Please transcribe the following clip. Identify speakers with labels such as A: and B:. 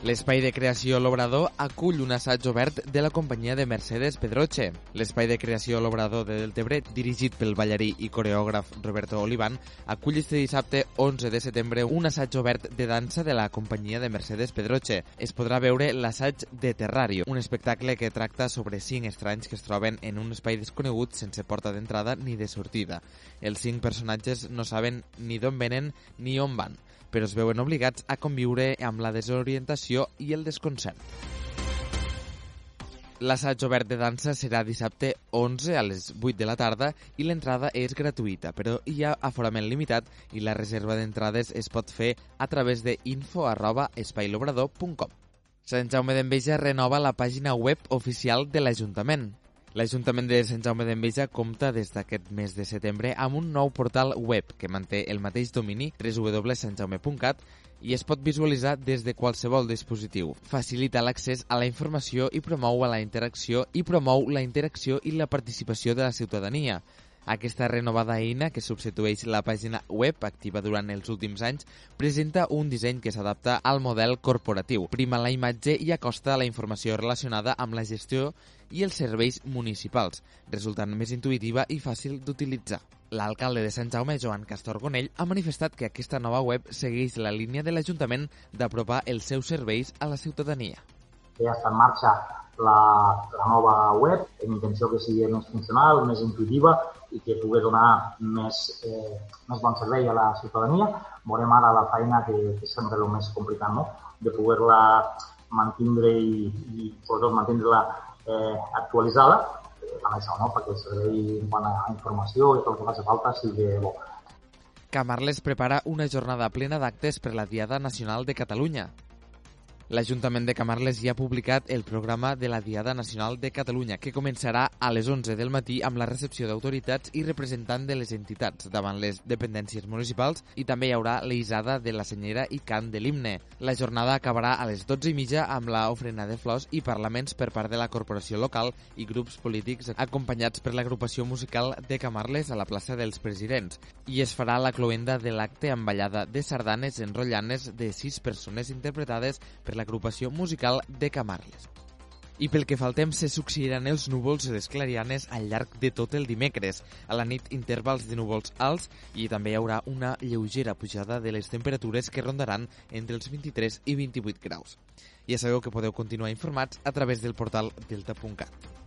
A: L'espai de creació L'Obrador acull un assaig obert de la companyia de Mercedes Pedroche. L'espai de creació L'Obrador de Deltebre, dirigit pel ballarí i coreògraf Roberto Olivan, acull este dissabte 11 de setembre un assaig obert de dansa de la companyia de Mercedes Pedroche. Es podrà veure l'assaig de Terrario, un espectacle que tracta sobre cinc estranys que es troben en un espai desconegut sense porta d'entrada ni de sortida. Els cinc personatges no saben ni d'on venen ni on van però es veuen obligats a conviure amb la desorientació i el desconcert. L'assaig obert de dansa serà dissabte 11 a les 8 de la tarda i l'entrada és gratuïta, però hi ha aforament limitat i la reserva d'entrades es pot fer a través de info arroba espailobrador.com. Sant Jaume d'Enveja renova la pàgina web oficial de l'Ajuntament. L'Ajuntament de Sant Jaume d'Enveja compta des d'aquest mes de setembre amb un nou portal web que manté el mateix domini www.santjaume.cat i es pot visualitzar des de qualsevol dispositiu. Facilita l'accés a la informació i promou la interacció i promou la interacció i la participació de la ciutadania. Aquesta renovada eina, que substitueix la pàgina web activa durant els últims anys, presenta un disseny que s'adapta al model corporatiu, prima la imatge i acosta la informació relacionada amb la gestió i els serveis municipals, resultant més intuïtiva i fàcil d'utilitzar. L'alcalde de Sant Jaume, Joan Castor Gonell, ha manifestat que aquesta nova web segueix la línia de l'Ajuntament d'apropar els seus serveis a la ciutadania.
B: Ja està en marxa la, la nova web, amb intenció que sigui més funcional, més intuïtiva i que pugui donar més, eh, més bon servei a la ciutadania. Veurem ara la feina que, que és sempre el més complicat, no? de poder-la mantindre i, i sobretot mantindre-la eh, actualitzada eh, amb això, no? perquè el servei en quant a informació i tot el que faci falta sigui bo.
A: Camarles prepara una jornada plena d'actes per la Diada Nacional de Catalunya. L'Ajuntament de Camarles ja ha publicat el programa de la Diada Nacional de Catalunya, que començarà a les 11 del matí amb la recepció d'autoritats i representant de les entitats davant les dependències municipals i també hi haurà l'Isada de la senyera i cant de l'himne. La jornada acabarà a les 12 i mitja amb la ofrena de flors i parlaments per part de la corporació local i grups polítics acompanyats per l'agrupació musical de Camarles a la plaça dels Presidents. I es farà la cloenda de l'acte amb ballada de sardanes enrotllanes de sis persones interpretades per l'agrupació musical de Camarles. I pel que fa al temps, se succeiran els núvols i les clarianes al llarg de tot el dimecres. A la nit, intervals de núvols alts i també hi haurà una lleugera pujada de les temperatures que rondaran entre els 23 i 28 graus. Ja sabeu que podeu continuar informats a través del portal delta.cat.